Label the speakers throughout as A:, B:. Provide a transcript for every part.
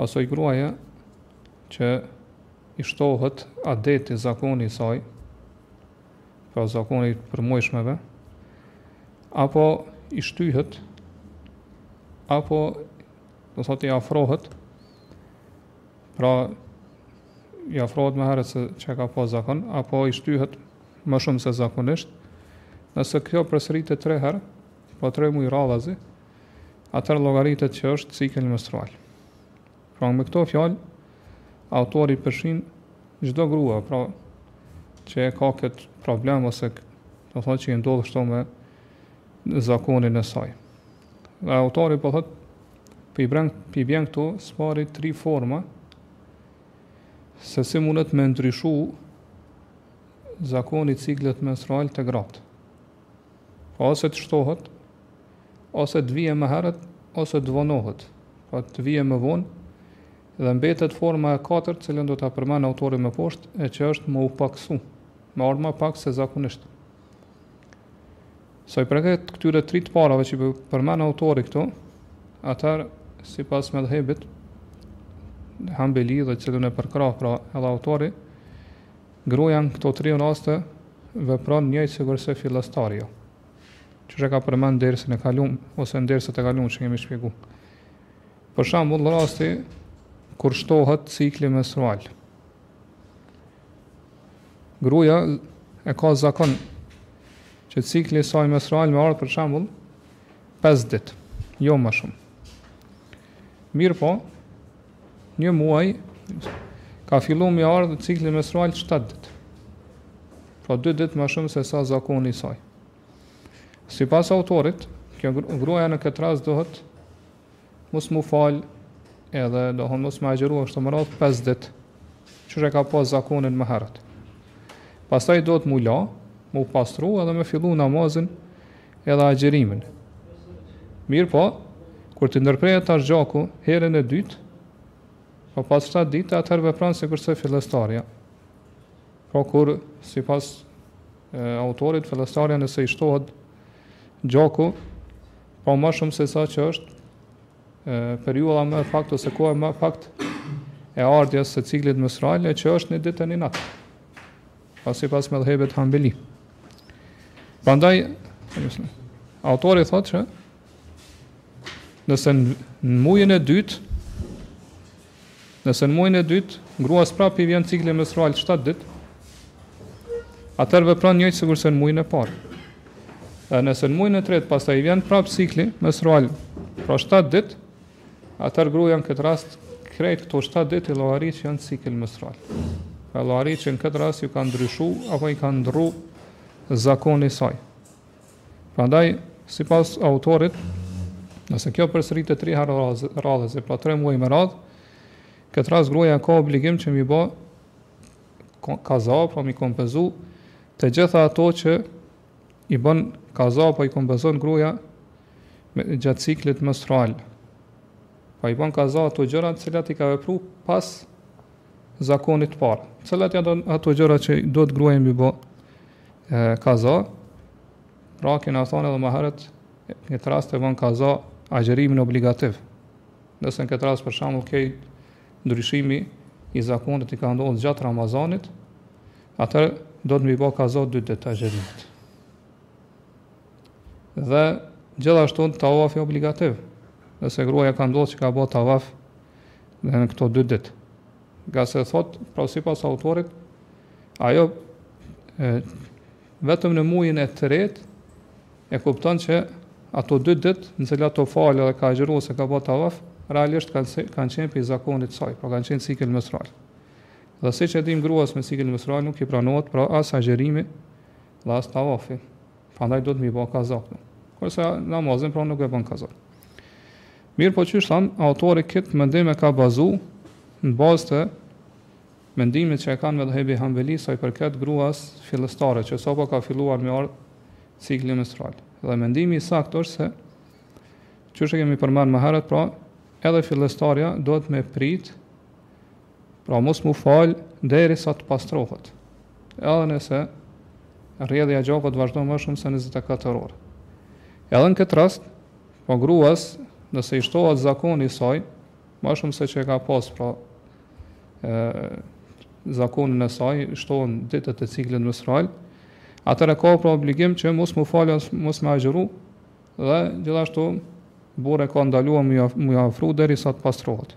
A: Asoj gruaje që i shtohet adeti zakoni i saj, pra zakoni i përmujshmeve, apo i shtyhet, apo do të thotë i afrohet, pra i afrohet më herët se që ka pas zakon, apo i shtyhet më shumë se zakonisht, nëse kjo përsëritet tre herë, po tre muaj radhazi, Atëherë llogaritet që është cikël menstrual. Pra me këto fjalë autori përshin çdo grua, pra që e ka këtë problem ose do thotë që i ndodh kështu me zakonin e saj. Dhe autori po thotë po i bjen po i bjen këtu së pari tri forma se si munet me ndryshu zakoni i ciklit menstrual te gratë. Ose të shtohet, ose të vijë më herët ose të vonohet, pra të vijë më vonë, dhe mbetet forma e katërt, të cilën do ta përmend autori më poshtë, e që është me u pakësu, me ardh më pak se zakonisht. Sa i përket këtyre tri të parave që po përmend autori këtu, atëherë sipas medhhebit Hanbeli dhe të cilën e përkrah pra edhe autori, gruaja në këto tri raste vepron njëjtë sikurse fillestarja. Qysh e ka përmend në dersin e kalum ose në dersat e kalum që kemi shpjegu. Për shembull rasti kur shtohet cikli menstrual. Gruaja e ka zakon që cikli i saj menstrual me ardh për shembull 5 ditë, jo më shumë. Mirëpo, Një muaj ka fillu me i ardh cikli menstrual 7 ditë. Pra 2 ditë më shumë se sa zakoni i saj. Sipas autorit, kjo gruaja në këtë rast duhet mos m'u fal edhe duhet mos me agjëru kështu me radhë 5 ditë. Qysh e ka pas zakonin më herët. Pastaj duhet m'u la, m'u pastru edhe me fillu namazin edhe agjerimin. Mirëpo, kur t'i ndërprehet tash gjaku herën e dytë, po pas shtatë ditë atëherë vepron sikurse fillestarja. Po pra sipas autorit fillestarja nëse i shtohet gjaku, po më shumë se sa që është periudha më e paktë ose koha më e paktë e ardhjes së ciklit menstrual e që është një ditë e natë. Po sipas medhhebit Hanbeli. Prandaj autori thotë që nëse në muajin e dytë nëse në muajin e dytë gruas prapë i vjen cikli menstrual 7 ditë atëherë vepron njëjtë sikurse në muajin e parë. Dhe nëse në muajin e tretë pastaj i vjen prapë cikli menstrual pra 7 ditë, Atëherë gruaja në këtë rast krejt këto 7 ditë i llogarit që janë cikël menstrual. Pra llogarit që në këtë rast ju ka ndryshu apo i ka ndrru zakoni saj. Prandaj, sipas autorit, nëse kjo përsëritet tri herë radhazi, pra tre muaj me radhë, këtë rast gruaja ka obligim që m'i ba kaza, pra m'i kompenzu të gjitha ato që I bën kaza apo i kompenzon gruaja gjatë ciklit menstrual. Pra i bën kaza ato gjëra të cilat i ka vepru pas zakonit të parë. Cilat janë ato gjëra që duhet gruaja m'i bo kaza? Pra kena thonë edhe më herët në këtë rast e bën kaza agjërimin obligativ. Nëse në këtë rast për shembull ky ndryshimi i zakonit i ka ndodhur gjatë Ramazanit, Atëherë duhet m'i bo kaza ato dy ditë të agjërimit. Dhe gjithashtu tavafi obligativ, nëse gruaja ka ndodhë që ka bo tavaf edhe në këto dy ditë. Ngase thotë, pra sipas autorit, ajo e, vetëm në mujin e tretë, e kupton që ato dy dit, në cilat osht falë dhe ka agjëru ose ka bo tavaf, realisht kanë, kanë qenë prej zakonit saj, pra kanë qenë cikël menstrual. Dhe siç e dimë gruas me cikël menstrual nuk i pranohet pra as agjërimi dhe as tavafi. Prandaj duhet m'i bë kaza këto. Kurse namazin pra nuk e bën kaza. Mirëpo qysh thamë, autori këtë mendim e ka bazu në bazë të mendimit që e ka medhhebi hanbeli sa i përket gruas fillestare që sapo ka filluar me ardhë cikli menstrual. Dhe mendimi i saktë është se qysh e kemi përmend më herët, pra edhe fillestarja duhet me prit Pra mos m'u fal derisa të pastrohet. Edhe nëse rrjedhja e gjakut vazhdon më shumë se 24 orë. Edhe në këtë rast, pra gruas, nëse i shtohet zakoni i saj, më shumë se që e ka pas, pra e, zakonin e saj, shtohen ditët e ciklit menstrual, atëherë e ka pra obligim që mos m'u falë, mos me agjëru, dhe gjithashtu, burri e ka t'ndalume m'ju afru derisa të pastrohet.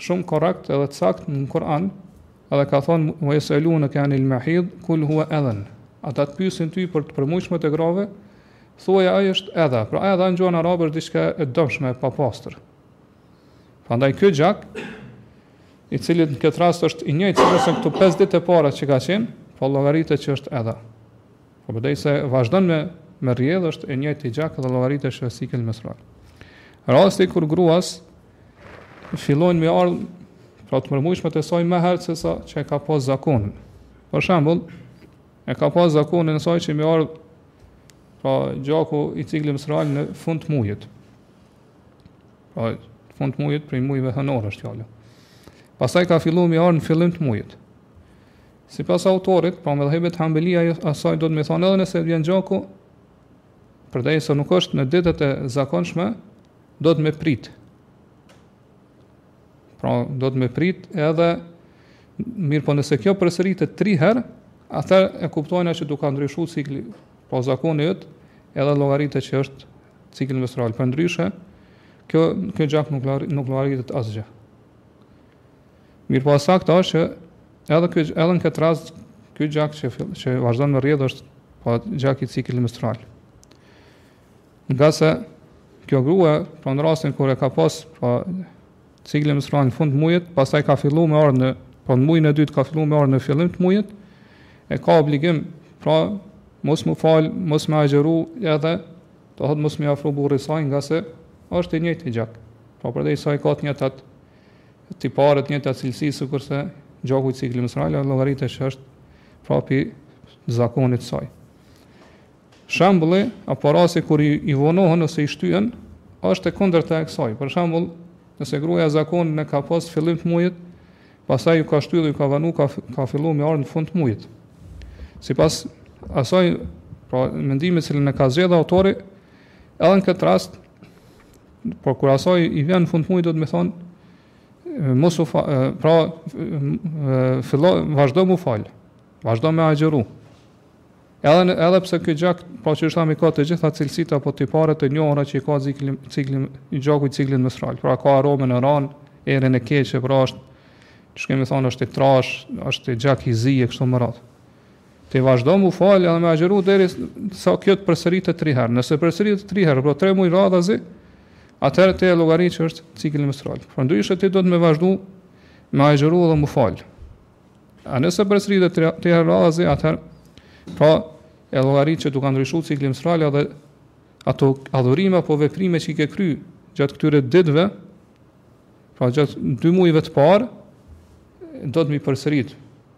A: Shumë korrekt edhe të saktë në Kur'an, edhe ka thonë, ue jes'eluneke anil mehid, kul huve edhen. Ata të pysin ty për të përmujshmet e grave, thuaj ajo është edha. Pra edha në gjuhën arabe është diçka e dëmshme, e papastër. Prandaj ky gjak, i cili në këtë rast është i njëjtë sikurse këto 5 ditë e para që ka qenë, pra llogaritet që është edha. Po përderisa vazhdon me, me rrjedh është i njëjti gjak dhe llogaritet që është cikël menstrual. Rasti kur gruas fillojnë me ardhë, pra të përmujshmet e saj më herët sesa që e ka pas zakonin. Për shambull, e ka pas zakonin e saj që me ardhë pra gjaku i ciklit menstrual në fund të mujit. Pra, fund të mujit, prej mujve hënorë është fjala. Pastaj ka fillu me ardhë në fillim të mujit. Sipas autorit, pra medhhebit hanbeli ajo asaj duhet me i thonë edhe nëse vjen gjaku, përderisa nuk është në ditët e zakonshme, duhet me prit. Pra duhet me prit edhe mirëpo nëse kjo përsëritet 3 herë, atër e kuptojna që t'u ka ndryshu cikli, pra zakoni yt edhe e llogarit që është cikli menstrual. Përndryshe, kjo, kjo gjak nuk, nuk llogaritet asgjë. Mirpo e sakta është që edhe ky edhe në këtë rast ky gjak që fill, që vazhdon me rrjedh është pa po, gjak i ciklit menstrual. Ngase kjo grua, pra në rastin kur e ka pas pa po, ciklin menstrual në fund të muajit, pastaj ka filluar me ardhë në pa po, në muajin e dytë ka filluar me ardhë në fillim të muajit, e ka obligim pra mos m'u fal, mos me agjëru edhe duhet mos me iu afru burri saj ngase është i njëjti gjak. Pra përderisa i ka të njëjtat Tipare të njëjtat cilësi sikurse gjaku i ciklit menstrual edhe llogaritet që është prej zakonit të saj. Shembulli apo rasti kur i, i vonohen ose i shtyhen është e kundërta e kësaj. Për shembull, nëse gruaja zakonin e ka pas fillim të mujit, pastaj ju ka shty, ju ka vonu, ka, ka fillu me ardhë në fund të mujit. Sipas asaj, pra mendimit cilin e ka zgjedh autori, edhe në këtë rast, Por kur asaj i vjen në fund muajit duhet me i thonë mos u fa, pra fillo vazhdo mu fal. Vazhdo me agjëru. Edhe edhe pse ky gjak, pra që siç thamë ka të gjitha cilësitë apo tiparet e njohura që i ka cikli cikli i gjaku i ciklit menstrual. Pra ka aromën e rënë, erën e keqe, pra është çka me thonë është i trash, është i gjak i zi e kështu me radhë. Ti vazhdo mu falë edhe me agjëru derisa kjo të përsëritet 3 herë. Nëse përsëritet 3 herë, pra 3 muaj radhazi, atëherë ti e llogarit që është cikli menstrual. Përndryshe ti duhet me vazhdu me agjëru dhe mu falë. A nëse përsëritet 3 herë radhazi, atëherë pra e llogarit që t'u ka ndryshu cikli menstrual edhe ato adhurime apo veprime që i ke kry gjatë këtyre ditëve, pra gjatë 2 muajve të parë, duhet me i përsërit.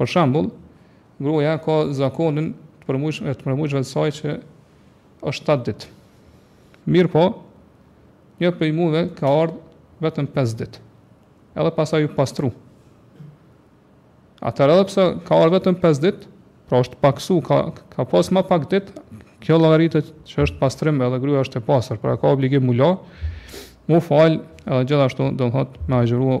A: Për shembull, gruaja ka zakonin të përmujshëm e të përmujshëve të saj që është 7 ditë. Mirë po, një prej mujve ka ardhë vetëm 5 ditë, edhe pastaj u pastru. Atër edhe pse ka ardhë vetëm 5 ditë, pra është pakësu, ka, ka pas ma pak ditë, kjo llogaritet që është pastrim edhe gruja është e pastër, pra ka obligim mu la, mu falë edhe gjithashtu domethënë me agjëru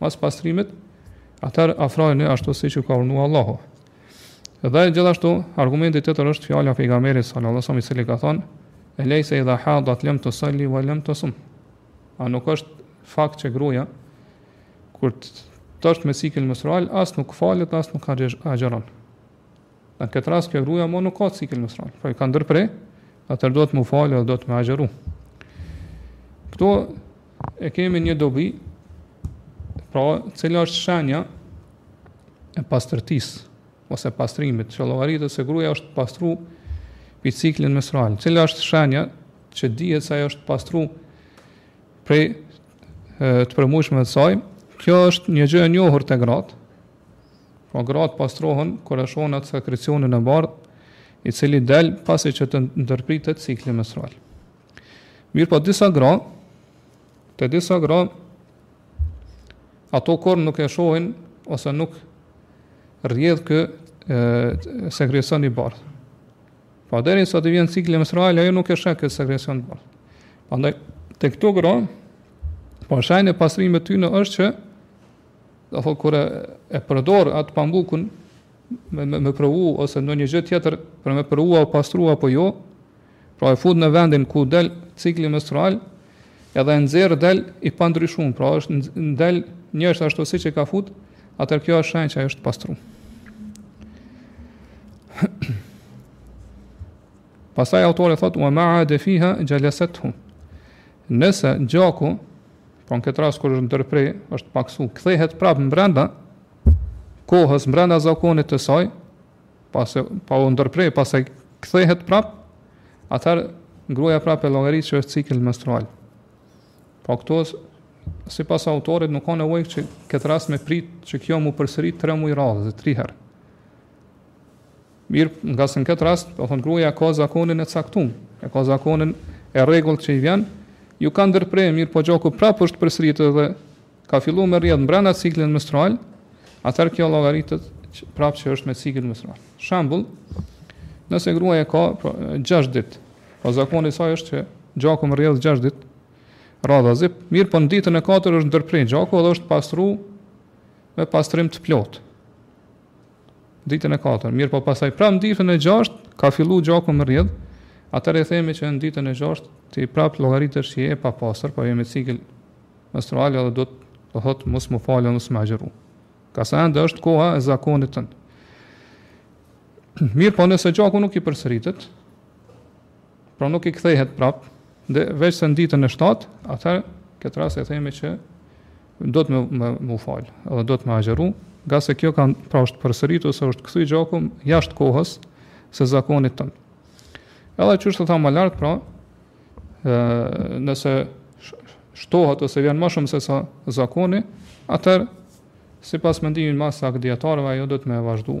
A: Mas pastrimit, atëherë afrojuni ashtu siç ju ka urdhëruar Allahu. Dhe gjithashtu, argumenti tjetër është fjala e pejgamberit sallallahu alajhi wasallam i cili ka thënë: "Elejse idha hadat lam tusalli wa lam tusum." A nuk është fakt që gruaja kur të është me cikël menstrual as nuk falet as nuk agjeron. Në këtë rast kjo gruaja mo nuk ka cikël menstrual, pra i ka ndërpre, atëherë duhet mu falë dhe duhet me agjëru. Këtu e kemi një dobi, pra cila është shenja e pastërtisë, ose pastrimit, që llogaritet se gruja është pastru prej ciklit menstrual. Cila është shenja që dihet se ajo është pastru prej të përmujshme të saj, kjo është një gjë e njohur te gratë, Pra gratë pastrohen kur e shohin atë sekrecionin e bardhë, i cili del pasi që të ndërpritet cikli menstrual. Mirë po disa gra, te disa gra, ato kurrë nuk e shohin, ose nuk rrjedh ky sekrecion i bardhë. Po deri sa të vjen cikli menstrual, ajo nuk e sheh këtë sekrecion të bardhë. Andaj, te këto gra, pra shenja e pastrimit tyne është që Do thotë kur e përdor atë pambukun me me, me provu ose ndonjë gjë tjetër për me provu a u pastru apo jo, pra e fut në vendin ku del cikli menstrual, edhe e nxjerr del i pandryshuar, pra nëse del njësh ashtu siç e ka fut, atëherë kjo është shenjë që ajo është pastru. Pastaj autori thotë wa ma 'ada fiha jalasathu. Nëse gjaku, pra në këtë rast kur është ndërprer, është pakësu, kthehet prapë brenda kohës brenda zakonit të saj, pra u ndërpre, pastaj kthehet prapë, atëherë gruaja prapë e llogarit që është cikël menstrual. Po këtu sipas autorit nuk ka nevojë që këtë rast me prit që kjo mu përsërit 3 muaj radhë, 3 herë. Mirë, ngase në këtë rast, po thonë gruaja ka zakonin e caktuar, e ka zakonin e rregullt që i vjen, iu ka ndërpre, mirëpo gjaku prapë është përsëritur dhe ka fillu me rrjedh mbrenda ciklit menstrual, atëherë kjo llogaritet prapë që është me cikël menstrual. Shembull, nëse gruaja ka 6, pra, ditë, po zakoni i saj është që gjaku me rrjedh 6 ditë radhazi, mirëpo në ditën e 4 është ndërpre gjaku dhe është pastru me pastrim të plotë. ditën e katërt, mirëpo pastaj prapë ditën e gjashtë, ka fillu gjaku me rrjedh, atëherë i themi që në ditën e gjashtë, ti prapë llogaritesh që je e papastër, po je me cikël menstrual dhe do të thotë mos me falë mos me agjëru. Pasi ende është koha e zakonit tënd. Mirëpo nëse gjaku nuk i përsëritet, pra nuk i kthehet prapë, dhe veçse në ditën e 7, atëherë këtë rast i themi që Do të me m'u fal, edhe do të me agjëru, ngase kjo kanë pra është përsëritur ose është kthy gjaku jashtë kohës së zakonit tënd. Edhe qysh e thamë ma lart, pra, e, nëse shtohet ose vjen ma shumë sesa zakoni, atëherë, sipas mendimit ma të saktë t'dijetarëve, ajo do të me vazhdu,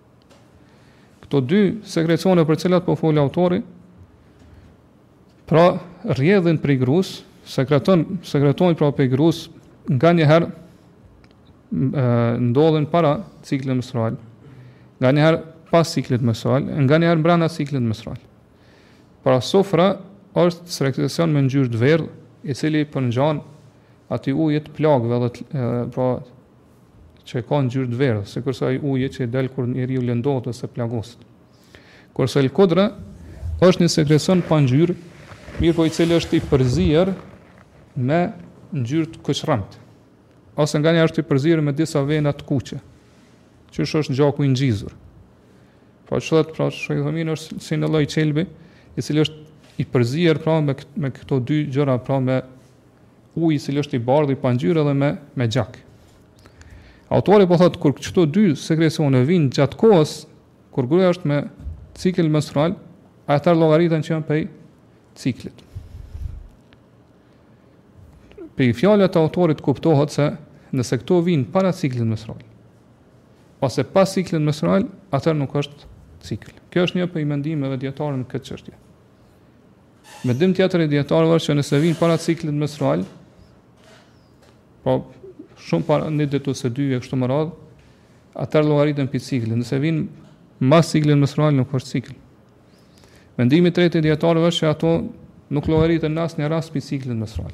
A: Këto dy sekrecione për cilat po fol autori, pra rrjedhin prej grus, sekreton, sekretojnë pra prej grus, nganjëherë ndodhin para ciklit menstrual, nganjëherë pas ciklit menstrual, nganjëherë mbrena ciklit menstrual. Pra sufra është sekrecion me ngjyrë të verdhë, i cili përngjan atij ujit t'plagëve dhe pra që ka ngjyrë të verdhë, sikurse ai uji që del kur njeriu lëndohet ose plagoset. Kurse El Kudra është një sekrecion pa ngjyrë, mirëpo i cili është i përzier me ngjyrë të kuqërremtë, ose nganjëherë është i përzier me disa vena të kuqe, që është gjaku i ngjizur. Pra çfarë pra ç'domethënë është si në lloj qelbi, i cili është i përzier pra me me këto dy gjëra pra me Uji i cili është i bardhë, i pa ngjyrë edhe me me gjak. Autori po thotë kur këto dy sekrecione vijnë gjatë kohës kur gruaja është me cikël menstrual, atëherë llogariten që janë prej ciklit. Prej fjalëve t'autorit kuptohet se nëse këto vijnë para ciklit menstrual, ose pas ciklit menstrual, atëherë nuk është cikl. Kjo është një prej mendimeve t'dijetarëve në këtë çështje. Mendim tjetër i dijetarëve është që nëse vijnë para ciklit menstrual, po shumë para një ditë ose dy e kështu me radhë, atëherë llogariten pi ciklit. Nëse vijnë mas ciklit menstrual nuk është cikl. Mendimi i tretë i dijetarëve është se ato nuk llogariten në asnjë rast pi ciklit menstrual.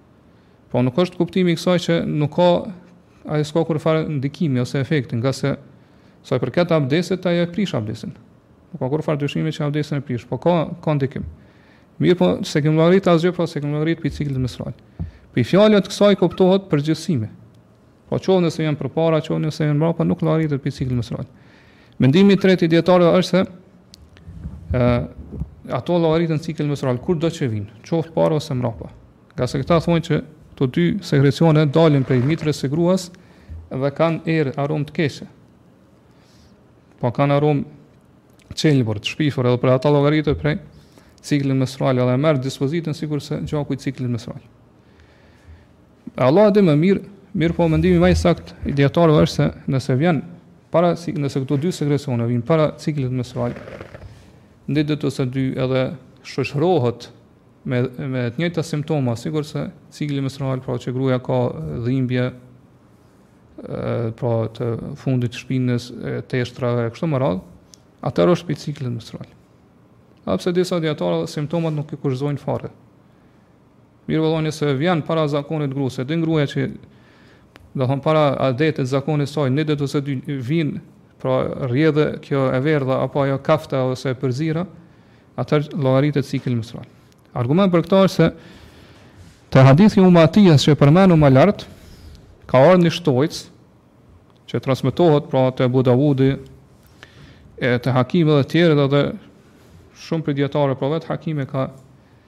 A: Po nuk është kuptimi i kësaj që nuk ka ajo s'ka kurrfarë ndikimi ose efekti, ngase sa i përket abdesit, ajo e prish abdesin. Nuk ka kurrfarë dyshimi që abdesin e prish, po ka, ka ndikim. Mirëpo, s'e kemi llogarit asgjë, pra s'e kemi llogarit prej ciklit menstrual. Prej fjalës kësaj kuptohet përgjithsimi. Po qoftë nëse janë përpara, qoftë nëse janë mrapa, nuk llogaritet prej ciklit menstrual. Mendimi i tretë i dijetarëve është se e, ato llogariten cikël menstrual, kurdo që vinë, qoftë para ose mrapa. Ngase këta thonë që të dy sekrecione dalin prej mitrës së gruas dhe kanë erë aromë të keqe. Po kanë aromë qelbur, të shpifur edhe për ata llogaritet prej ciklit menstrual, edhe merr dispozitën sikurse gjaku i ciklit menstrual. Allahu e di më mirë, mirëpo mendimi më i saktë i dijetarëve është se nëse vjen para nëse këto dy sekrecione vijnë para ciklit menstrual, një ditë ose dy edhe shoqërohet me me të njëjta simptoma, sikurse cikli menstrual, pra që gruaja ka dhimbje, ë pra të fundit të shpinës, të eshtrave, kështu me radhë, atëherë është prej ciklit menstrual. Edhe pse disa dijetarë simptomat nuk i kushtëzojnë fare. Mirëpo nëse vjen para zakonit grua, se e din gruaja që do të thotë para adetit zakonit saj, një ditë ose dy vin, pra rrjedhë kjo e verdha apo ajo e kafta ose e përzira, atëherë llogaritet cikël menstrual. Argument për këtë është se te hadithi i Um Atijës që përmenëm më lart, ka ardhur një shtojcë që transmetohet pra te Abu Davudi e te Hakimi dhe të tjerë dhe, dhe shumë prej dijetarëve, pra vetë Hakimi ka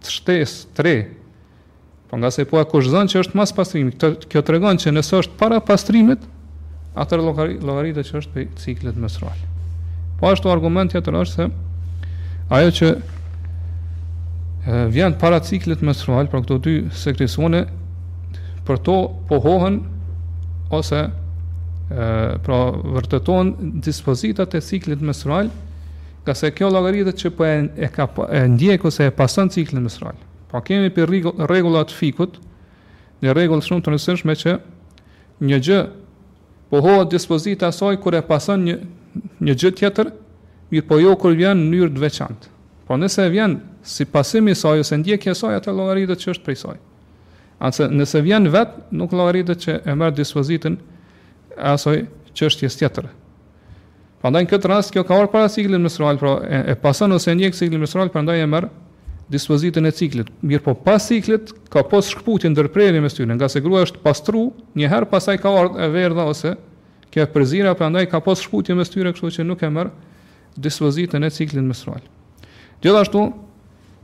A: të shtesës tre. Po ngase po e kushtëzon që është mas pastrimit, kjo tregon që nëse është para pastrimit, atëherë llogaritet që është prej ciklit menstrual. Po ashtu argument tjetër është se ajo që vjen para ciklit menstrual pra këto dy sekrecione për to pohohen ose e, pra vërtetohen dispozitat e ciklit menstrual Ngase kjo llogaritet që po e ka po e ndjek ose e pason ciklin menstrual. Po kemi prej rregull rregullave të fikhut, një rregull shumë të rëndësishme që një gjë pohohet dispozita e saj kur e pason një një gjë tjetër, mirëpo jo kur vjen në mënyrë të veçantë. Po nëse vjen si pasim i saj ose ndjekje e saj atëherë llogaritet që është prej saj. A nëse nëse vjen vetë nuk llogaritet që e merr dispozitën e asoj çështjes tjetër. Prandaj në këtë rast kjo ka ardhur para ciklit menstrual, pra e, e pason ose e ndjek ciklin menstrual, prandaj e merr dispozitën e ciklit. Mirëpo pas ciklit ka pas shkëputje ndërprerje mes tyre, ngase gruaja është pastru, një herë pastaj ka ardhur e verdha ose kjo e përzira, prandaj ka pas shkëputje mes tyre, kështu që nuk e merr dispozitën e ciklit menstrual. Gjithashtu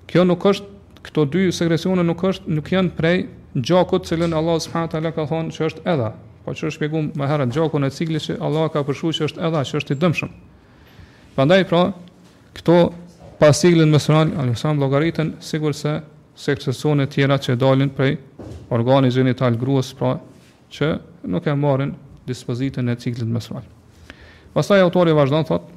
A: Kjo nuk është, këto dy sekrecione nuk është, nuk janë prej gjakut të cilën Allahu subhanahu wa taala ka thënë që është edha, po që është shpjeguar më herët gjakun e ciklit që Allahu ka përshkruar që është edha, që është i dëmshëm. Prandaj pra, këto pas ciklit menstrual, në esencë llogariten sikurse sekrecione të tjera që dalin prej organit gjenital të gruas, pra që nuk e marrin dispozitën e ciklit menstrual. Pastaj autori vazhdon thotë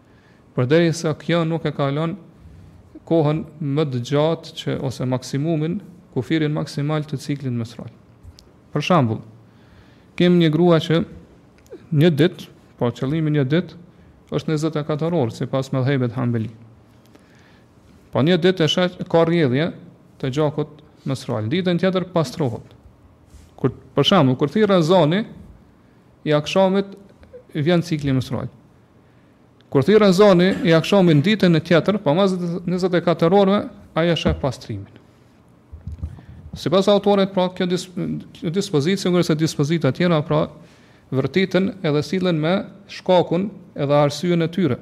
A: Përderisa kjo nuk e kalon kohën më të gjatë që ose maksimumin, kufirin maksimal të ciklit menstrual. Për shembull, kemi një grua që një ditë, po qëllimi një ditë është 24 orë sipas medhhebit hanbeli. Po një ditë e sheh, ka rrjedhje të gjakut menstrual. Ditën tjetër pastrohet. Kur për shembull, kur thirr ezani i akshamit vjen cikli menstrual. Kur thirr ezani i akshamit ditën tjetër, po mas 24 orëve, ajo e sheh pastrimin. Sipas autorit, pra kjo dis, dispozitë sikurse dispozita tjera, pra vërtiten edhe sillen me shkakun edhe arsyen e tyre.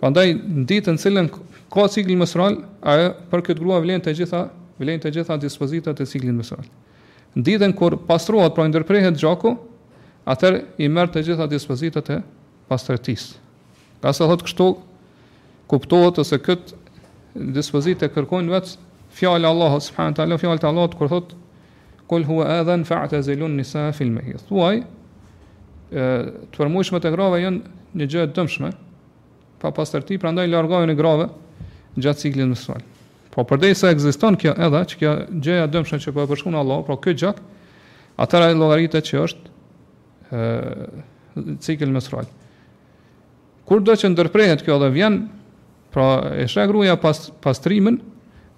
A: Prandaj në ditën të cilën ka ciklin menstrual, ajo për këtë grua vlen të gjitha, vlen të gjitha dispozitat e ciklit menstrual. Ditën kur pastrohet, pra i ndërprehet gjaku, atëherë i merr të gjitha dispozitat e pastërtisë. Ngase thotë kështu, kuptohet ose këtë dispozitë e kërkojnë vetë fjala e Allahut subhanahu teala, fjalët e Allahut kur thotë kul huwa adhan fa'tazilun nisa fil mahid. Thuaj, të përmujshmet e grave janë një gjë e dëmshme, papastërti, prandaj largojuni grave gjatë ciklit menstrual. Po përderisa ekziston kjo edha, që kjo gjëja dëmshme që po e përshkruan Allahu, pra ky gjak, atëherë ajo llogaritet që është e, cikël menstrual. Kurdo që ndërprehet kjo dhe vjen, pra e sheh gruja pas, pastrimin,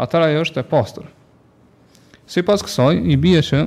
A: atëherë ajo është e pastër. Sipas kësaj, i bie që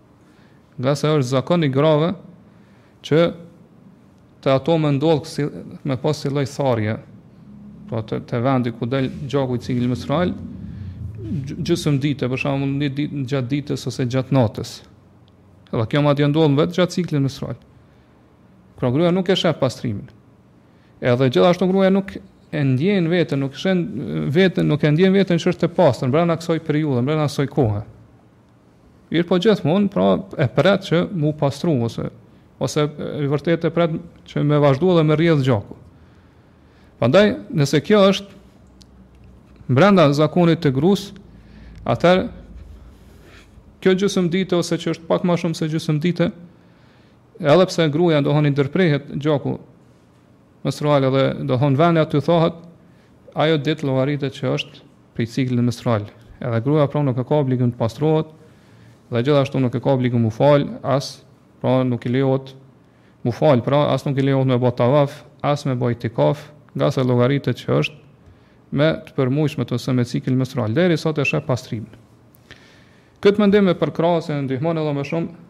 A: Ngase është zakon i grave që te ato me ndodhë kësi, me pas si lloj tharje, pra po, te, te vendi ku del gjaku i ciklit menstrual, gjysëm dite, për shembull një ditë, gjatë ditës ose gjatë natës. Edhe kjo mund të ndodhë në vetë gjatë ciklit menstrual. Pra gruja nuk e shef pastrimin. Edhe gjithashtu gruja nuk e ndjen veten, nuk e sheh veten, nuk e ndjen veten që është e pastër brenda kësaj periudhe, brenda kësaj kohe. Mirëpo gjithmonë, pra e pret që m'u pastru, ose, ose e vërtet e pret që me vazhdu edhe me rrjedhë gjaku. Prandaj, nëse kjo është brenda zakonit të grus, atëherë kjo gjysëm dite, ose që është pak ma shumë se gjysëm dite, edhe pse gruja ndonjëherë i ndërprehet gjaku, Menstrual edhe do thonë vendi është thatë ajo ditë llogaritet që është prej ciklit menstrual. Edhe gruaja pra nuk e ka obligim të pastrohet dhe gjithashtu nuk e ka obligim mu fal, as pra nuk i lejohet mu fal, pra as nuk i lejohet me bë tavaf, as me bë itikaf, ngase llogaritet që është me të përmujshme ose me cikl menstrual, derisa të sheh pastrimin. Këtë mendim e përkrah e ndihmon edhe më shumë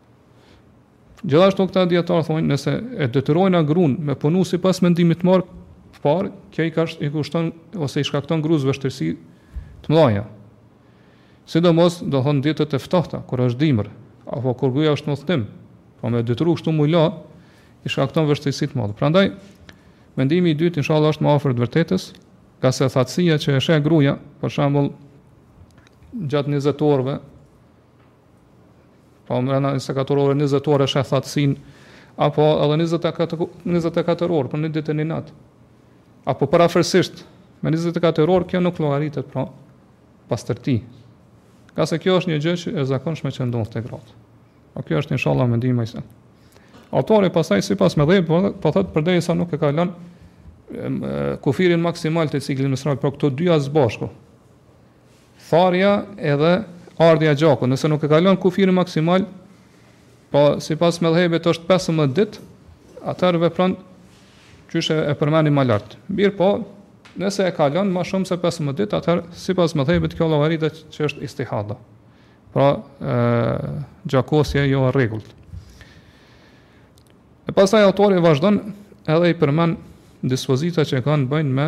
A: Gjithashtu këta dijetarë thonë nëse e detyrojmë grun me punu sipas mendimit të marrë të parë, kjo i ka i kushton ose i shkakton grues vështirësi të mëdha. Sidomos do thon ditët e ftohta kur është dimër apo kur gruaja është në udhtim, po me detyru kështu me u la i shkakton vështirësi të mëdha. Prandaj mendimi i dytë inshallah është më afër të vërtetës, ngase thatësia që e sheh gruaja, për shembull gjatë 20 orëve Po mbrenda 24 orë, 20 orë e sheh thatësinë, apo edhe 24 24 orë për një ditë e një natë. Apo parafërsisht me 24 orë kjo nuk llogaritet pra pastërti. Ngase kjo është një gjë që e zakonshme që ndodh te gratë. Po kjo është inshallah mendimi i saktë. Autori pastaj sipas medhhebit, po, po thotë përderisa nuk e kalon kufirin maksimal të ciklit menstrual, pra këto dyja s' bashku. Tharja edhe ardhja e gjakut, nëse nuk e kalon kufirin maksimal, po sipas medhhebit është pesëmbëdhjetë ditë, atëherë vepron qysh e përmendëm më lart. Mirpo, nëse e kalon më shumë se pesëmbëdhjetë ditë, atëherë sipas medhhebit kjo llogaritet që është istihada. Pra, ë gjakosje jo e rregullt. E pastaj autori vazhdon edhe i përmend dispozita që kanë të bëjnë me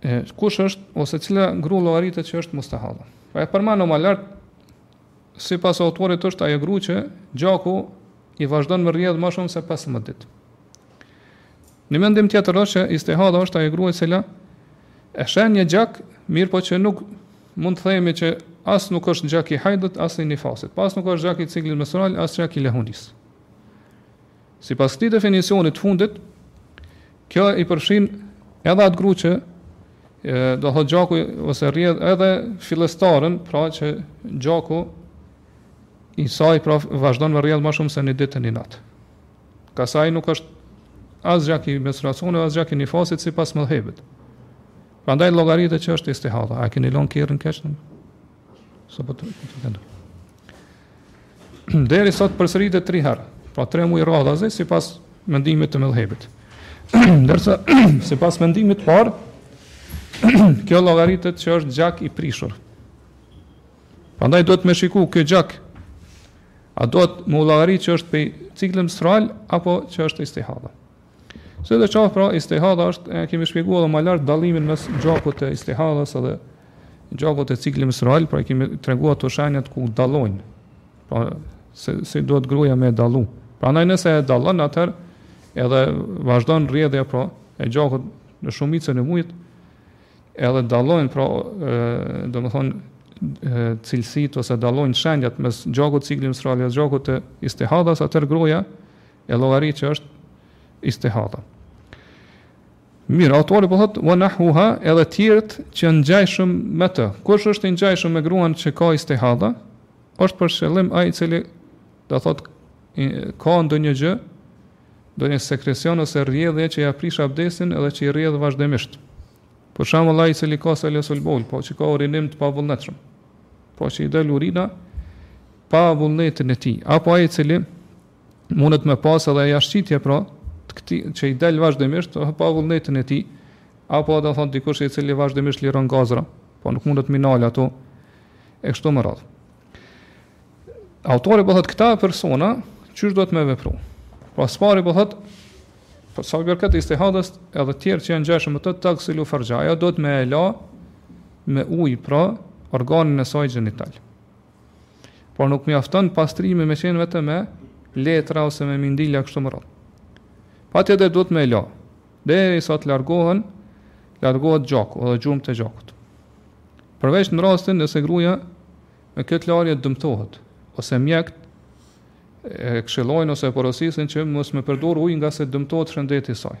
A: E kush është ose cila grua llogaritet që është mustahadha? Pra e përmendëm më lart sipas autorit është ajo grua që gjaku i vazhdon me rrjedh më shumë se 15 ditë. Një mendim tjetër është që mustahadha është ajo grua e cila e sheh një gjak, mirëpo që nuk mund të themi që as nuk është gjak i hajdit, as i nifasit, pra as nuk është gjak i ciklit menstrual, as gjak i lehonisë. Sipas këtij definicioni të fundit, kjo i përfshin edhe atë grua që do thotë gjaku ose rrjedh edhe fillestaren, pra që gjaku i saj pra vazhdon me rrjedh më shumë se një ditë e një natë. Ngase ai nuk është as gjak i menstruacionit, as gjak i nifasit sipas medhhebit. Prandaj llogaritet që është istihadha, a e keni lënë kerrin keq? Sa po të rritë Derisa të përsëritet tri herë, pra tre muj radhazi, sipas mendimit të medhhebit. Ndërsa, sipas mendimit të parë, kjo llogaritet që është gjak i prishur. Prandaj duhet me shiku kjo gjak, a duhet me u llogaritë që është prej ciklit menstrual, apo që është istihada. Siç e thashë pra, istihada është, e kemi shpjegu edhe ma lart dallimin mes gjakut të istihadas dhe gjakut të ciklit menstrual, pra e kemi tregu ato shenjat ku dallojnë, pra se, se duhet gruja me dallu. Pra ndaj nëse e dallon atëherë, edhe vazhdon rrjedhja pra e gjakut në shumicën e mujit, edhe dallojnë pra, domethonë, cilësitë ose dallojnë shenjat mes gjakut ciklit menstrual dhe gjakut të istihadas, atëherë gruja, e llogarit që është istihada. Mirë, autori po thotë wa nahwuha edhe të tjerët që janë të ngjashëm me të. Kush është i ngjashëm me gruan që ka istihada? Është për qëllim ai i cili do thotë ka ndonjë gjë, ndonjë sekresion ose rrjedhje që ja prish abdesin edhe që i rrjedh vazhdimisht. Për shembull ai i cili ka selesul bol, po që ka urinim të pavullnetshëm. Po që i del urina pa vullnetin e tij, apo ai i cili mundet me pas edhe jashtëqitje pra të këtillë, që i del vazhdimisht pa vullnetin e tij apo domethonë dikush i cili vazhdimisht liron gazra po nuk mundet me i nalë ato e kështu me radhë autori po thotë këta persona qysh duhet me vepru pra së pari po thotë po sa për këtë istihadës edhe tjerë që janë ngjashëm me të tagsilu ferxheha ajo duhet me e la me uj pra organin e saj gjenital Por nuk mjafton pastrimi me qenë vetëm me letra ose me mindila kështu me radhë. Patjetër duhet me e la, derisa të largohen, largohet gjaku dhe gjurmët e gjakut. Përveç në rastin nëse gruja me këtë larje dëmtohet, ose mjekët e këshillojnë ose porosisin që mos me përdor ujë ngase dëmtohet shëndeti i saj.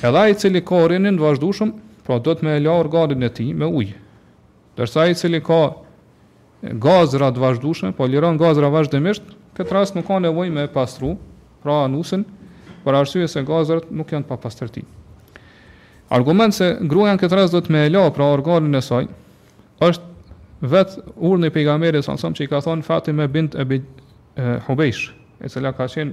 A: Edhe ai i cili ka urinim të vazhdueshëm, pra duhet me e la organin e tij me ujë. Ndërsa ai i cili ka gazra të vazhdueshme, po liron gazra vazhdimisht, këtë rast nuk ka nevojë me e pastru, pra anusin, për arsye se gazrat nuk janë papastërti. Argument se gruaja në këtë rast duhet me e la pra organin e saj, është vet urdhni i pejgamberit sa sa që i ka thonë Fatime bint Ebi Hubejsh, e cila ka qenë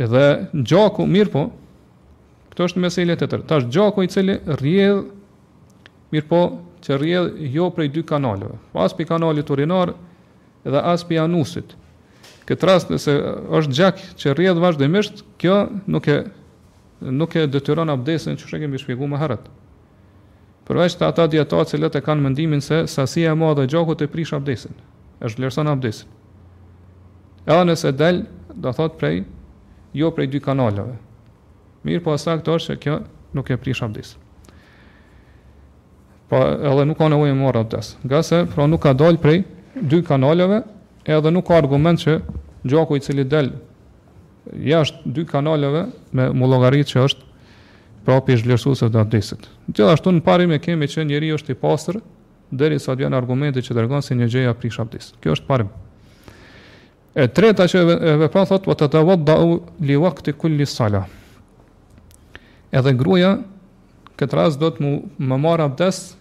A: Edhe gjaku, mirëpo, kjo është mesele tjetër. Tash gjaku i cili rrjedh, mirëpo, që rrjedh jo prej dy kanaleve. Po as prej kanalit urinar edhe as prej anusit. Këtë rast nëse është gjak që rrjedh vazhdimisht, kjo nuk e, nuk e detyron abdesin qysh e kemi shpjegu më herët. Përveç te ata dijetarë të cilët e kanë mendimin se sasia e madhe e gjakut e prish abdesin, e zhvlerëson abdesin. Edhe nëse del, do thotë prej jo prej dy kanaleve. Mirëpo e sakta është që kjo nuk e prish abdesin. Po edhe nuk ka nevojë të marrë abdes. Ngase pra nuk ka dalë prej dy kanaleve, edhe nuk ka argument që gjaku i cili del Jashtë dy kanaleve nuk mund llogarit që është prej zhvlerësuesve të abdesit. Gjithashtu një parim e kemi që njeri është i pastër derisa vjen argumenti që tregon se një gjë ia prish abdesin. Kjo është parim. E treta që e vepron thot wa tatawadda'u li waqti kulli sala. Edhe gruaja këtë rast duhet me, me marr abdes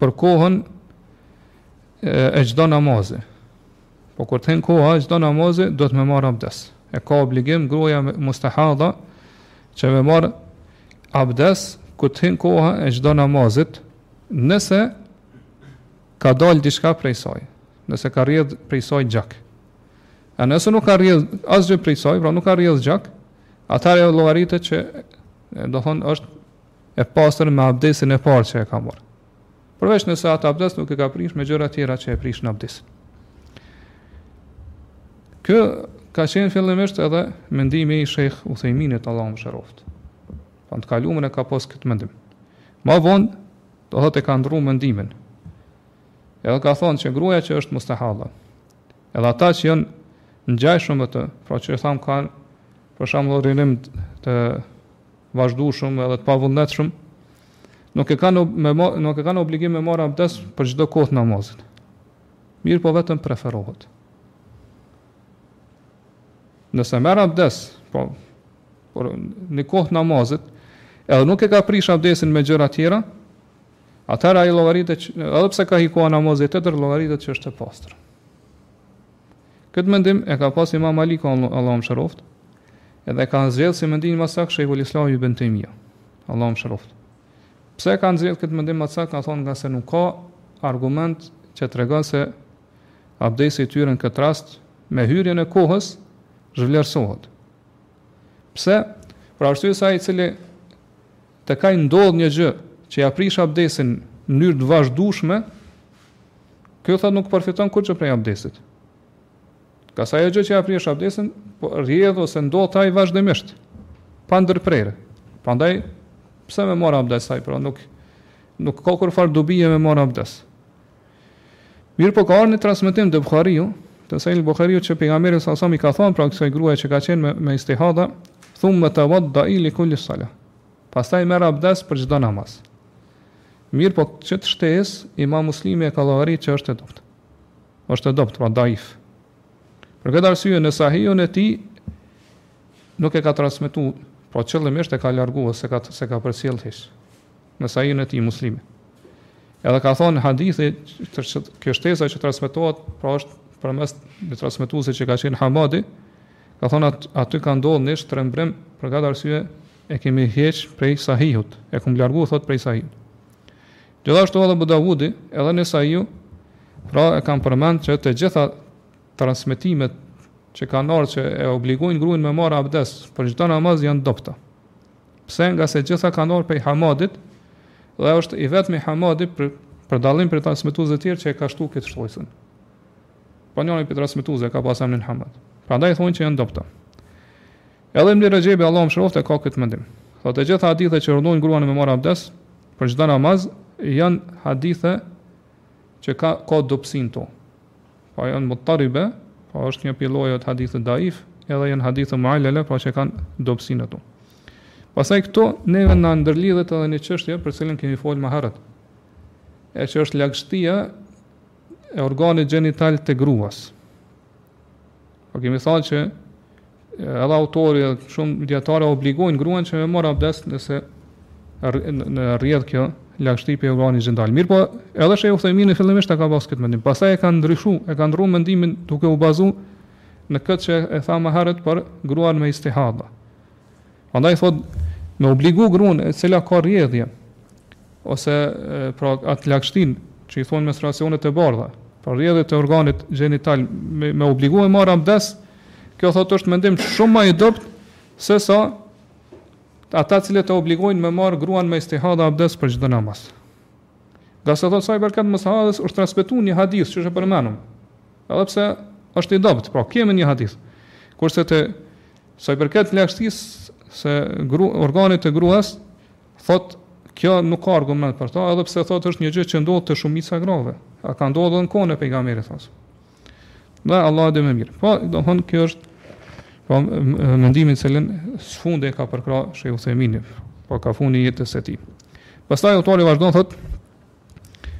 A: për kohën e çdo namazi. Po kur të hin koha e çdo namazi duhet me marr abdes. E ka obligim gruaja mustahadha që me marr abdes kur të hin koha e çdo namazit, nëse ka dalë diçka prej saj, nëse ka rrjedh prej saj gjak. A nëse nuk ka rrjedh asgjë prej saj, pra nuk ka rrjedh gjak, atëherë ajo llogaritet që domethënë është e pastër me abdesin e parë që e ka marr. Përveç nëse atë abdes nuk e ka prish me gjëra tjera që e prishin abdesin. Ky ka qenë fillimisht edhe mendimi i Sheikh Uthejminit Allahu e mëshiroftë. Po të kaluarën e ka pas këtë mendim. Ma von, domethënë e ka ndrru mendimin. Edhe ka thonë që gruaja që është mustahadha. Edhe ata që janë ngjashëm me të, pra siç thamë kanë për shembull urinim të vazhdueshëm edhe të pavullnetshëm, Nuk e kanë me nuk e kanë obligim me marr abdes për çdo kohë të namazit. Mirëpo vetëm preferohet. Nëse merr abdes, po për një kohë të namazit, edhe nuk e ka prish abdesin me gjëra tjera, atëra ai llogaritet edhe pse ka hi koha e namazit tjetër, llogaritet që është e pastër. Këtë mendim e ka pas Imam Maliku Allahu e mëshiroftë, edhe e ka zgjedhë si mendim më të saktë Sheikhul Islam ibn Taymija. Allahu e mëshiroftë. Pse e ka zgjedh këtë mendim më të saktë, ka thonë ngase nuk ka argument që tregon se abdesi i tyre në këtë rast me hyrjen e kohës zhvlerësohet. Pse? Për arsye se ai i cili tek ai ndodh një gjë që ia prish abdesin në mënyrë të vazhdueshme, ky thotë nuk përfiton kurgjë prej abdesit. Ngase ajo gjë që ia prish abdesin, po rrjedh ose ndodh te ai vazhdimisht, pa ndërprerje. Prandaj, pse me marë abdes ai, pra nuk, nuk ka kurrfarë dobie me marë abdes. Mirëpo ka ardh një transmitim te Bukhariu, te Sahih Bukhariu që Pejgamberi sal sallem i ka thonë, pra kësaj gruaje që ka qenë me, me istihada, thumme tawadda'i li kulli sala. Pastaj merr abdes për çdo namaz. Mirëpo këtë shtesë, Imam Muslimi e ka llogarit që është e dobët. është e dobët, pra daif. Për këtë arsye në Sahihun e tij nuk e ka transmetuar, pra qëllimisht e ka larguar s'e ka s'e ka përcjell hiç. Në Sahihun e tij Muslimi. Edhe ka thonë hadithi që kjo shtesa që transmetohet, pra është përmes një transmetuesi që ka qenë Hamadi, ka thonë at, aty ka ndodhur një shtrembrim për këtë arsye e kemi heq prej Sahihut, e kam larguar thot prej Sahihut. Gjithashtu edhe Abu Davudi edhe Nesaiu pra e kanë përmend që të gjitha transmetimet që kanë ardhur që e obligojnë gruën me marr abdes për çdo namaz janë dobta. Pse ngase gjitha kanë ardhur prej Hamadit dhe është i vetmi Hamadi për për dallim prej transmetuesve të tjerë që e ka shtu këtë shtojcën. Po njëri prej transmetuesve ka pasur emrin Hamad. Prandaj thonë që janë dobta. Edhe Ibni Rexhebi, Allahu e mëshiroftë, e ka këtë mendim. Thotë, të gjitha hadithet që urdhërojnë gruan me marrë abdes për çdo namaz janë hadithe që ka ka dobësi n'to. Po janë mutaribe, po është një prej llojeve të hadithit daif, edhe janë hadithe muallala, po që kanë dobësi n'ato. Pastaj këtu neve na ndërlidhet edhe një çështje për cilën kemi folur më herët. E që është lagështia e organit gjenital të gruas. Po kemi thënë që edhe autori edhe shumë dijetarë e obligojnë gruan që me mor abdest nëse i rrjedh kjo lagështi prej organit gjenital. Mirëpo, edhe Shejh Uthejmini fillimisht e ka pas këtë mendim. Pastaj e ka ndryshu, e ka ndru mendimin duke u bazu në këtë që e tha më herët për gruan me istihada. Andaj thot me obligu gruan e cila ka rrjedhje ose pra atë lagështin që i thonë menstruacionet e bardha, pra rrjedhje të organit gjenital me, me obligu me marr abdes, kjo thot është mendim shumë më i dobët se sa ata të cilët e obligojnë me marr gruan me istihadha abdes për çdo namaz. Ngase thot sa i përket mustahadhes është transmetuar një hadith që është përmendur. Edhe pse është i dobët, pra kemi një hadith. Kurse te Sa i përket lagështisë së gru, organit të gruas, thot kjo nuk ka argument për ta, edhe pse thot është një gjë që ndodh te shumica e grave. E ka ndodhur në kohën e pejgamberit thot. Dhe Allahu di më mirë. Po, domethonë kjo është po mendimi të cilin së fundi e ka përkrah Sheh Uthejmini, po ka fundi jetës së tij. Pastaj autori vazhdon thot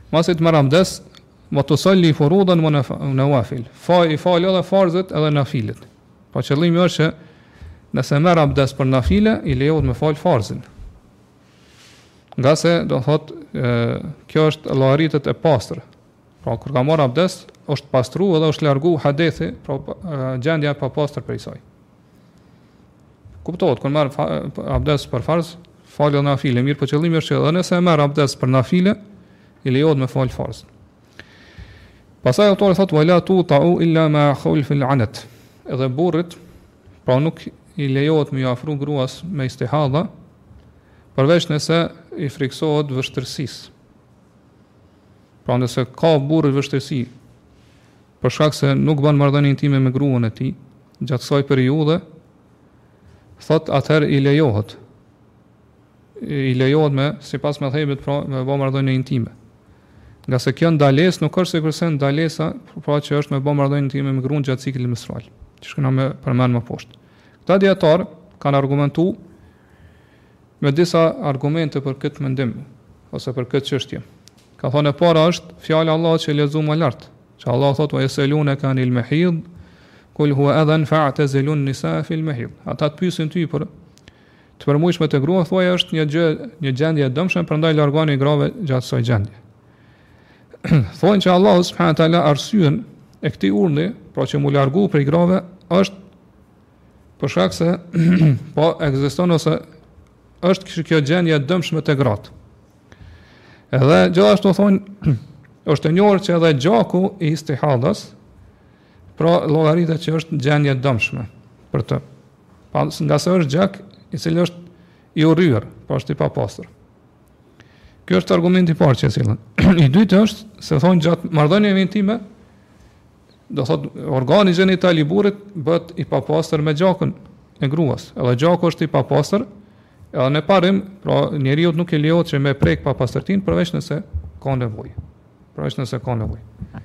A: Masi të marr abdes, ve tusal-li furudan ve nevafil. Pra i fal edhe farzët edhe nafilet. Po qëllimi është që nëse merr abdes për nafile, i lejohet me fal farzin. Ngase do thot, e, kjo është llogaritet e pastër. Pra kur ka marr abdes, është pastru edhe është largu hadethi, pra gjendja e papastër prej saj. Kuptohet kur merr abdes për farz, falë nafile, mirëpo qëllimi është që edhe nëse merr abdes për nafile, i lejohet me fal farzin. Pastaj autori thot wala tu ta'u illa ma khulf al anat. Edhe burrit, pra nuk i lejohet me ju afru gruas me istihadha, përveç nëse i friksohet vështirësisë. Pra nëse ka burri vështirësi, për shkak se nuk ban marrëdhënie intime me gruan e tij gjatë kësaj periudhe, thot atëherë i lejohet. i lejohet me sipas medhhebit pra me bë marrëdhënie intime. Ngase kjo ndalesë nuk është sikurse ndalesa, pra që është me bë marrëdhënie intime me gruan gjatë ciklit menstrual, që kena me përmend më poshtë. Këta dietar kanë argumentu me disa argumente për këtë mendim ose për këtë çështje. Kanë thonë e para është fjala e Allahut që lexum më lart, që Allah thotë wa yasalunaka anil mahid kul huwa adhan fa'tazilun nisa fil mahid. Ata të pyesin ty për Të përmujshme te gruan thuaj është një gjë një gjendje e dëmshme prandaj largonju grave gjatë kësaj gjendje. Thonë që Allahu subhanahu teala arsyen e këtij urdhni, pra që m'u largu prej grave është për shkak se po ekziston ose është kjo gjendje e dëmshme te gratë. Edhe gjithashtu thonë është e njohur që edhe gjaku i istihadas pra llogaritet që është gjendje e dëmshme për të. Pa, ngase është gjak, i cili është i urryer, po është i papastër. Kjo është argumenti i parë që e sjellin. I dytë është se thon gjatë marrëdhënieve intime, do thot organi gjenital i burrit bëhet i papastër me gjakun e gruas. Edhe gjaku është i papastër, edhe në parim, pra njeriu nuk i lejohet që me prek papastërtin përveç nëse ka nevojë. Përveç nëse ka nevojë.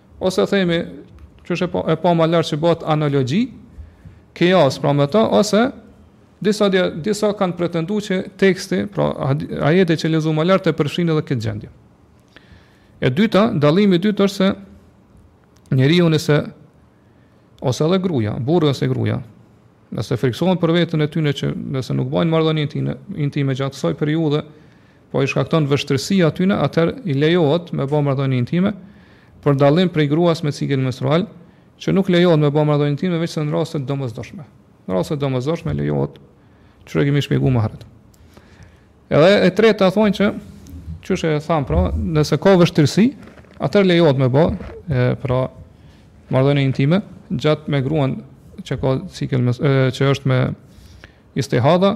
A: Ose themi, qysh e pamë, e pamë më lart që bëhet analogji, kijas pra me të, ose disa, disa kanë pretendu që teksti, pra ajeti që lexum më lart e përfshin edhe këtë gjendje. E dyta, dallimi i dytë është se njeriu nëse, ose edhe gruja, burri ose gruja, nëse friksohen për veten e tyne që nëse nuk bajnë marrëdhënie intime gjatë kësaj periudhe, po i shkakton vështirësi atyne, atëherë i lejohet me ba marrëdhënie intime, për dallim prej gruas me cikël menstrual, që nuk lejohet me ba marrëdhënie intime veçse në raste të domosdoshme. Në raste të domosdoshme lejohet, qysh e kemi shpjegu më herët. Edhe e treta thonë që, qysh e thamë, pra, nëse ka vështirësi, atër lejohet me ba, e, pra, marrëdhënie intime, gjatë me gruan që ka cikël, që është me istihadha,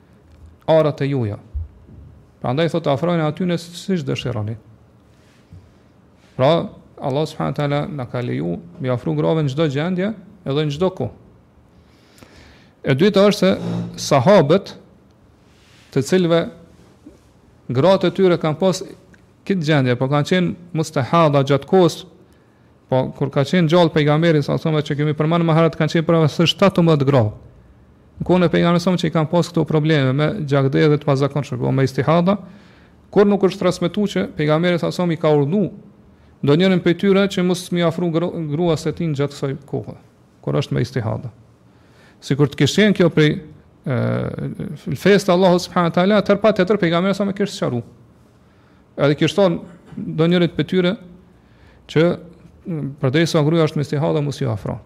A: arat e juja. Prandaj thotë afroni atyne siç dëshironi. Pra, Allah subhanahu taala na ka leju m'i afru grave në çdo gjendje, edhe në çdo kohë. E dyta është se sahabët të cilëve gratë e tyre kanë pas këtë gjendje, pra kanë qenë mustahada gjatë kohës Pra kur ka qenë gjallë pejgamberi salallahu alejhi ue selem siç kemi përmend më herët kanë qenë përafërsisht 17 gra. Në kohën e pejgamberit salallahu alejhi ue selem që i kanë pas këto probleme me gjakderdhje të pazakonshme, pra me istihada, kurrë nuk është transmetuar që pejgamberi salallahu alejhi ue selem i ka urdhëruar ndonjërin prej tyre që mos m'iu afru gruas së tij gjatë kësaj kohe, kur është me istihada. Sikur të kishte qenë kjo prej fesë së Allahut subhanahu wa taala, atëherë patjetër pejgamberi salallahu alejhi ue selem e kishte sqaruar. Edhe i kishte thonë ndonjërit prej tyre, që përderisa gruja është me istihada mos iu afro.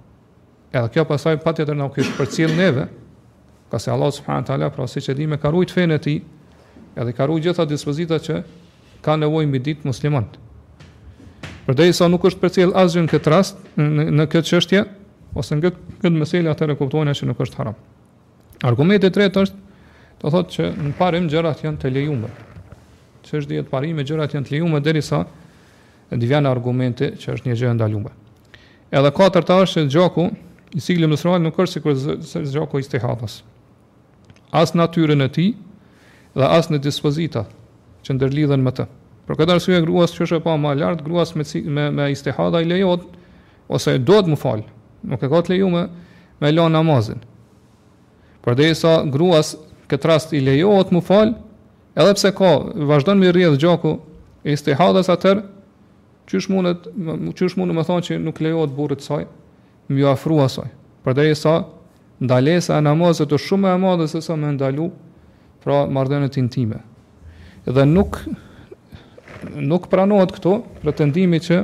A: Edhe kjo masanej patjetër na kishte përcjell neve, ngase Allah subhanahu taala, pra siç e dimë ka rujt fenë e tij, edhe ka rujt gjitha dispozitat që kanë nevojë m'i ditë muslimant. Përderisa nuk është përcjell asgjë në këtë rast, në, në këtë çështje, ose në këtë, këtë mesele atëherë kuptojmë që nuk është haram. Argumenti i tretë është do të thotë që në parim gjërat janë të lejuara. Siç dihet në parim gjërat janë të lejuara derisa të vjen argumenti që është një gjë e ndaluar. Edhe e katërta është se gjaku i ciklit menstrual nuk është sikur se gjaku i istihadas. As në natyrën e tij dhe as në dispozita që ndërlidhen me të. Për këtë arsye gruas siç e pamë më lart, gruas me me, me istihada i lejohet ose duhet m'u fal. Nuk e ka të lejuar me la namazin. Përderisa gruas në këtë rast i lejohet mu fal, edhe pse ka vazhdon me rrjedh gjaku i istihadës atëherë, qysh mundet, qysh mundet me thonë që nuk lejohet burrit saj m'iu afru asaj. Përderisa ndalesa e namazit është shumë më e madhe se sa me ndalu pra marrëdhëniet intime. Dhe nuk nuk pranohet këtu pretendimi që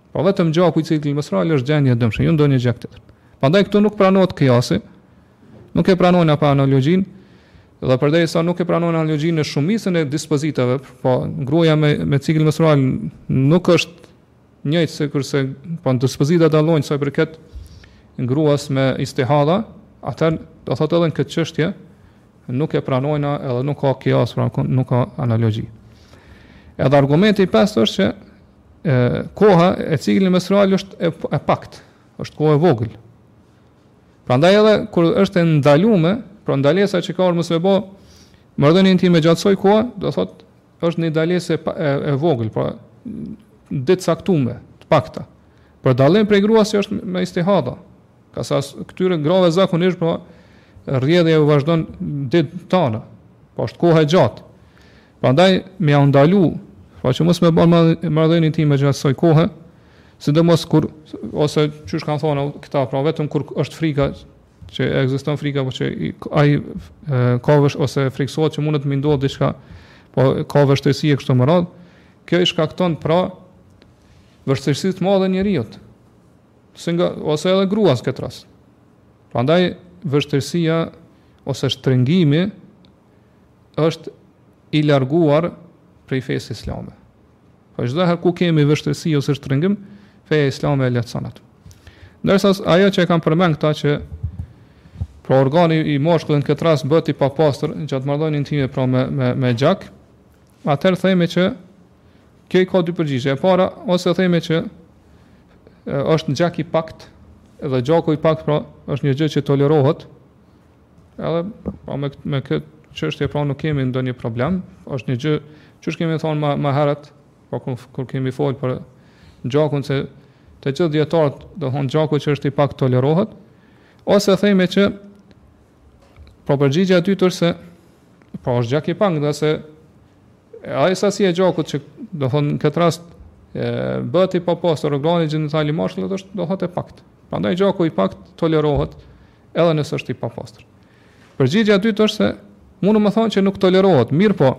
A: Pra vetëm gjaku i ciklit menstrual është gjendje e dëmshme, jo ndonjë gjak tjetër. Prandaj këtu nuk pranohet kjasi, nuk e pranojmë pra analogjinë, dhe përderisa nuk e pranojmë analogjinë në shumicën e dispozitave, pra gruaja me, me cikël menstrual nuk është njëjtë sikurse, pra në dispozita dallojnë sa i përket gruas me istihada, atëherë do të thotë edhe në këtë çështje, nuk e pranojmë edhe nuk ka kjas, pra nuk ka analogji. Edhe argumenti i pestë është që e, koha e ciklit menstrual është e, e pakt, është koha e vogël. Prandaj edhe, kur është e ndalume, pra ndalesa që ka ardh mos me bo marrëdhënie intime gjatë kësaj kohe, do thot, është një ndalesë e, e, e vogël, pra ditë t'caktume, të pakta. Për dalim prej gruas që është me istihada, kësaj, këtyre grave zakonisht, pra rrjedhja u vazhdon ditë t'tana, pra është kohë e gjatë. Prandaj me ja ndalu, pra që mos me bë marrëdhënie intime gjatë kësaj kohe, sidomos kur ose qysh kanë thonë këta, pra vetëm kur është frika që ekziston frika, apo që ai ka vesh ose friksohet që mundet me m'i ndodhë diçka, po ka vështirësi e kështu me radhë, kjo i shkakton pra vështirësi të madhe njeriut. Se nga ose edhe gruas këtë rast. Prandaj vështirësia ose shtrëngimi është i larguar prej fesë islame. Po çdo herë ku kemi vështirësi ose shtrëngim, feja islame e lehtëson atë. Ndërsa ajo që e kanë përmend këta që pra organi i mashkullit në këtë rast bëhet i papastër gjatë marrëdhënies intime pra me me me gjak, atëherë themi që kjo i ka dy përgjigje. E para, ose themi që është një gjak i pakt, edhe gjaku i pakt pra është një gjë që tolerohet, Edhe pra me këtë me këtë çështje pra nuk kemi ndonjë problem, është një gjë që e kemi thonë më më herët, po kur, kur kemi fol për gjakun se të gjithë dietarët do thonë gjaku që është i pakt tolerohet, ose themi që pra përgjigja e dytë është se pra është gjak i pakt, dhe se ajo sasi e gjakut që do thonë në këtë rast e bëhet i papastër organi gjenital i mashkullit është do thotë e pakt. Prandaj gjaku i pakt tolerohet edhe nëse është i papastër. Përgjigja e dytë është se mundemi me thonë që nuk tolerohet, mirëpo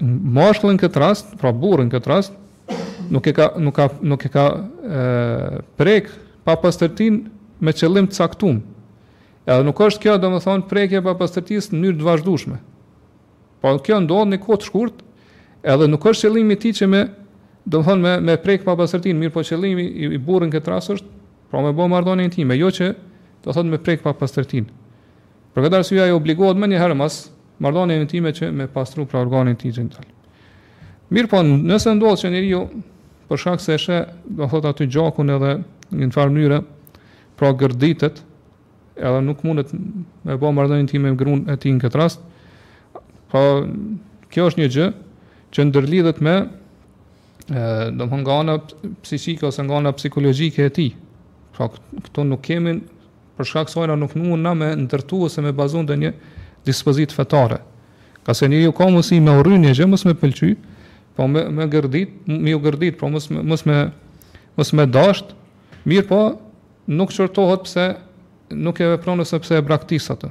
A: mashkulli në këtë rast, pra burri në këtë rast, nuk e ka nuk ka nuk e ka ë prek papastërtinë me qëllim të caktuar. Edhe nuk është kjo domethënë prekje e papastërtisë në mënyrë të vazhdueshme. Po kjo ndodh në kohë të shkurt, edhe nuk është qëllimi i tij që me domethënë me me prek papastërtinë, mirëpo qëllimi i, i burrit n'këtë rast është Pra me bë marrëdhënie intime, jo që do thotë me prek papastërtinë. Për këtë arsye ai obligohet menjëherë mas marrëdhënies intime që me pastru pra organin e tij gjenital. Mirpo nëse ndodh që njeriu për shkak se është do thotë aty gjaku edhe në një farë mënyre pra gërditet edhe nuk mundet me bë marrëdhënie intime me gruan e tij në këtë rast. Pra kjo është një gjë që ndërlidhet me ë do të thonë nga ana psikike ose nga ana psikologjike e tij. Pra këtu nuk kemi për shkak se ne nuk mundna me ndërtu ose me bazu ndonjë dispozitë fetare. Ngase njeriu ka mundësi me urry një gjë, mos me pëlqy, po me, me gërdit, me u gërdit, po mos me, mos me, mos me dasht, mirëpo nuk qortohet pse nuk e vepron ose pse e braktis atë.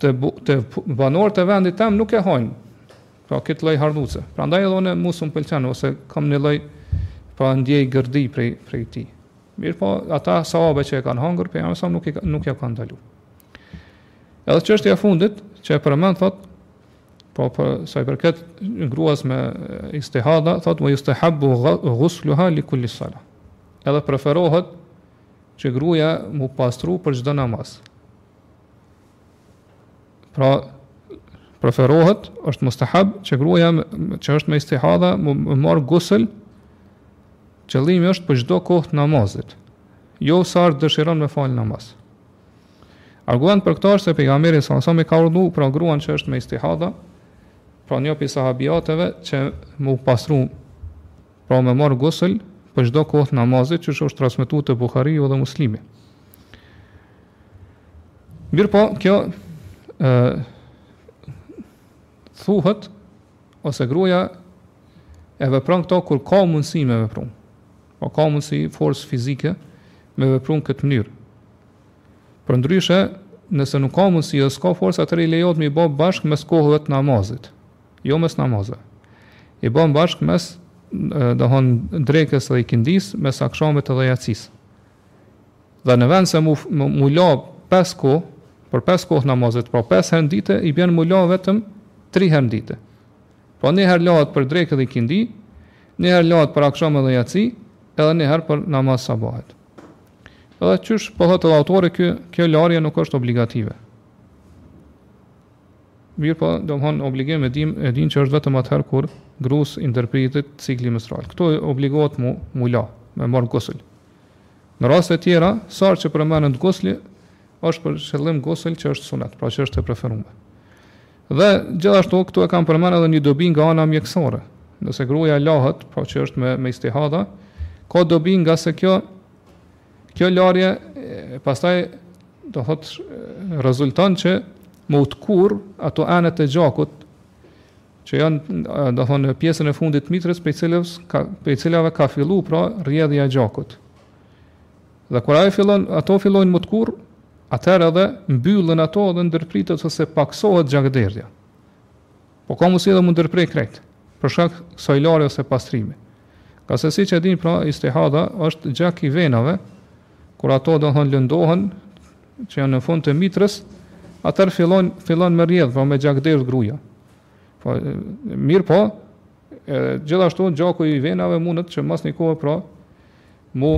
A: të të banorët e vendit tem nuk e hajnë. Pra këtë lloj hardhuce. Prandaj edhe unë nuk um pëlqen ose kam një lloj pra ndjej gërdi prej prej tij. Mirëpo, ata sahabe që e kanë hangër, pejgamberi nuk, i, nuk ja ka ndalu. Edhe çështja e fundit, që e përmend, thot, po për po, sa i përket gruas me istihada, thot, ue justehabbu gusluha li kulli sala. Edhe preferohet që gruja mu pastru për çdo namaz. Pra, preferohet, është mustahab, që gruja që është me istihadha, me marr gusël, qëllimi është për çdo kohë të namazit, jo sa herë dëshiron me falë namaz. Argument për këtë është se pejgamberi s.a.s. e ka urdhëru, pra gruan që është me istihadha, pra një prej sahabijateve që m'u pastru Pra me marr gusl për çdo kohë të namazit, siç është transmetuar te Buhariu dhe Muslimi. Mirëpo, kjo ë thuhet ose gruaja e vepron këtë kur ka mundësi me vepru. Po ka mundësi forcë fizike me vepru në këtë mënyrë. Përndryshe, nëse nuk ka mundësi ose s'ka forcë, atëherë i lejohet me i bo bashkë mes kohëve të namazit. Jo mes namazeve. I bon bashkë mes domethënë drekës dhe ikindis mes akshamit dhe jacis. Dhe në vend se mu mu la pes kohë, për pes kohë namazit, pra pes herë në ditë i bjen mu la vetëm 3 herë në ditë. Po një herë lahet për drekë dhe ikindi, një herë lahet për aksham dhe jaci, edhe një herë për namaz sabahut. Edhe qysh po thotë autori kjo kjo larje nuk është obligative. Mirëpo, domthon obligim e dimë e dimë që është vetëm atëherë kur grues i ndërpritet cikli menstrual. Këtu obligohet mu mu la, me marr gusl. Në raste të tjera, sa herë që përmendet gusli është për qëllim gusl që është sunet, pra që është e preferuar. Dhe gjithashtu këtu e kanë përmend edhe një dobi nga ana mjekësore. Nëse gruaja lahet, pra që është me me istihada, ka dobi ngase kjo Kjo larje pastaj do thot rezulton që me u tkurr ato enët e gjakut që janë domethënë në pjesën e fundit të mitrës prej cilës ka prej cilave ka fillu pra rrjedhja e gjakut. Dhe kur ajo fillon ato fillojnë me u tkurr atëherë edhe mbyllen ato dhe ndërpritet ose paksohet gjakderdhja. Po ka mundësi edhe m'u ndërpre krejt, për shkak kësaj larje ose pastrimi. Ka se si që din, pra, istihada është gjak i venave, kur ato do thonë lëndohen, që janë në fund të mitrës, atër fillon, fillon me rjedhë, pra me gjak derdhë gruja. Po, mirëpo, e, gjithashtu gjaku i venave mundet që mas një kohe, pra, m'u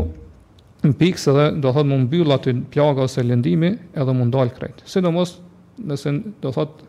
A: mpiks edhe do thotë m'u mbyll ajo plaga ose lëndimi edhe m'u ndalë krejt. Sidomos, nëse do thotë,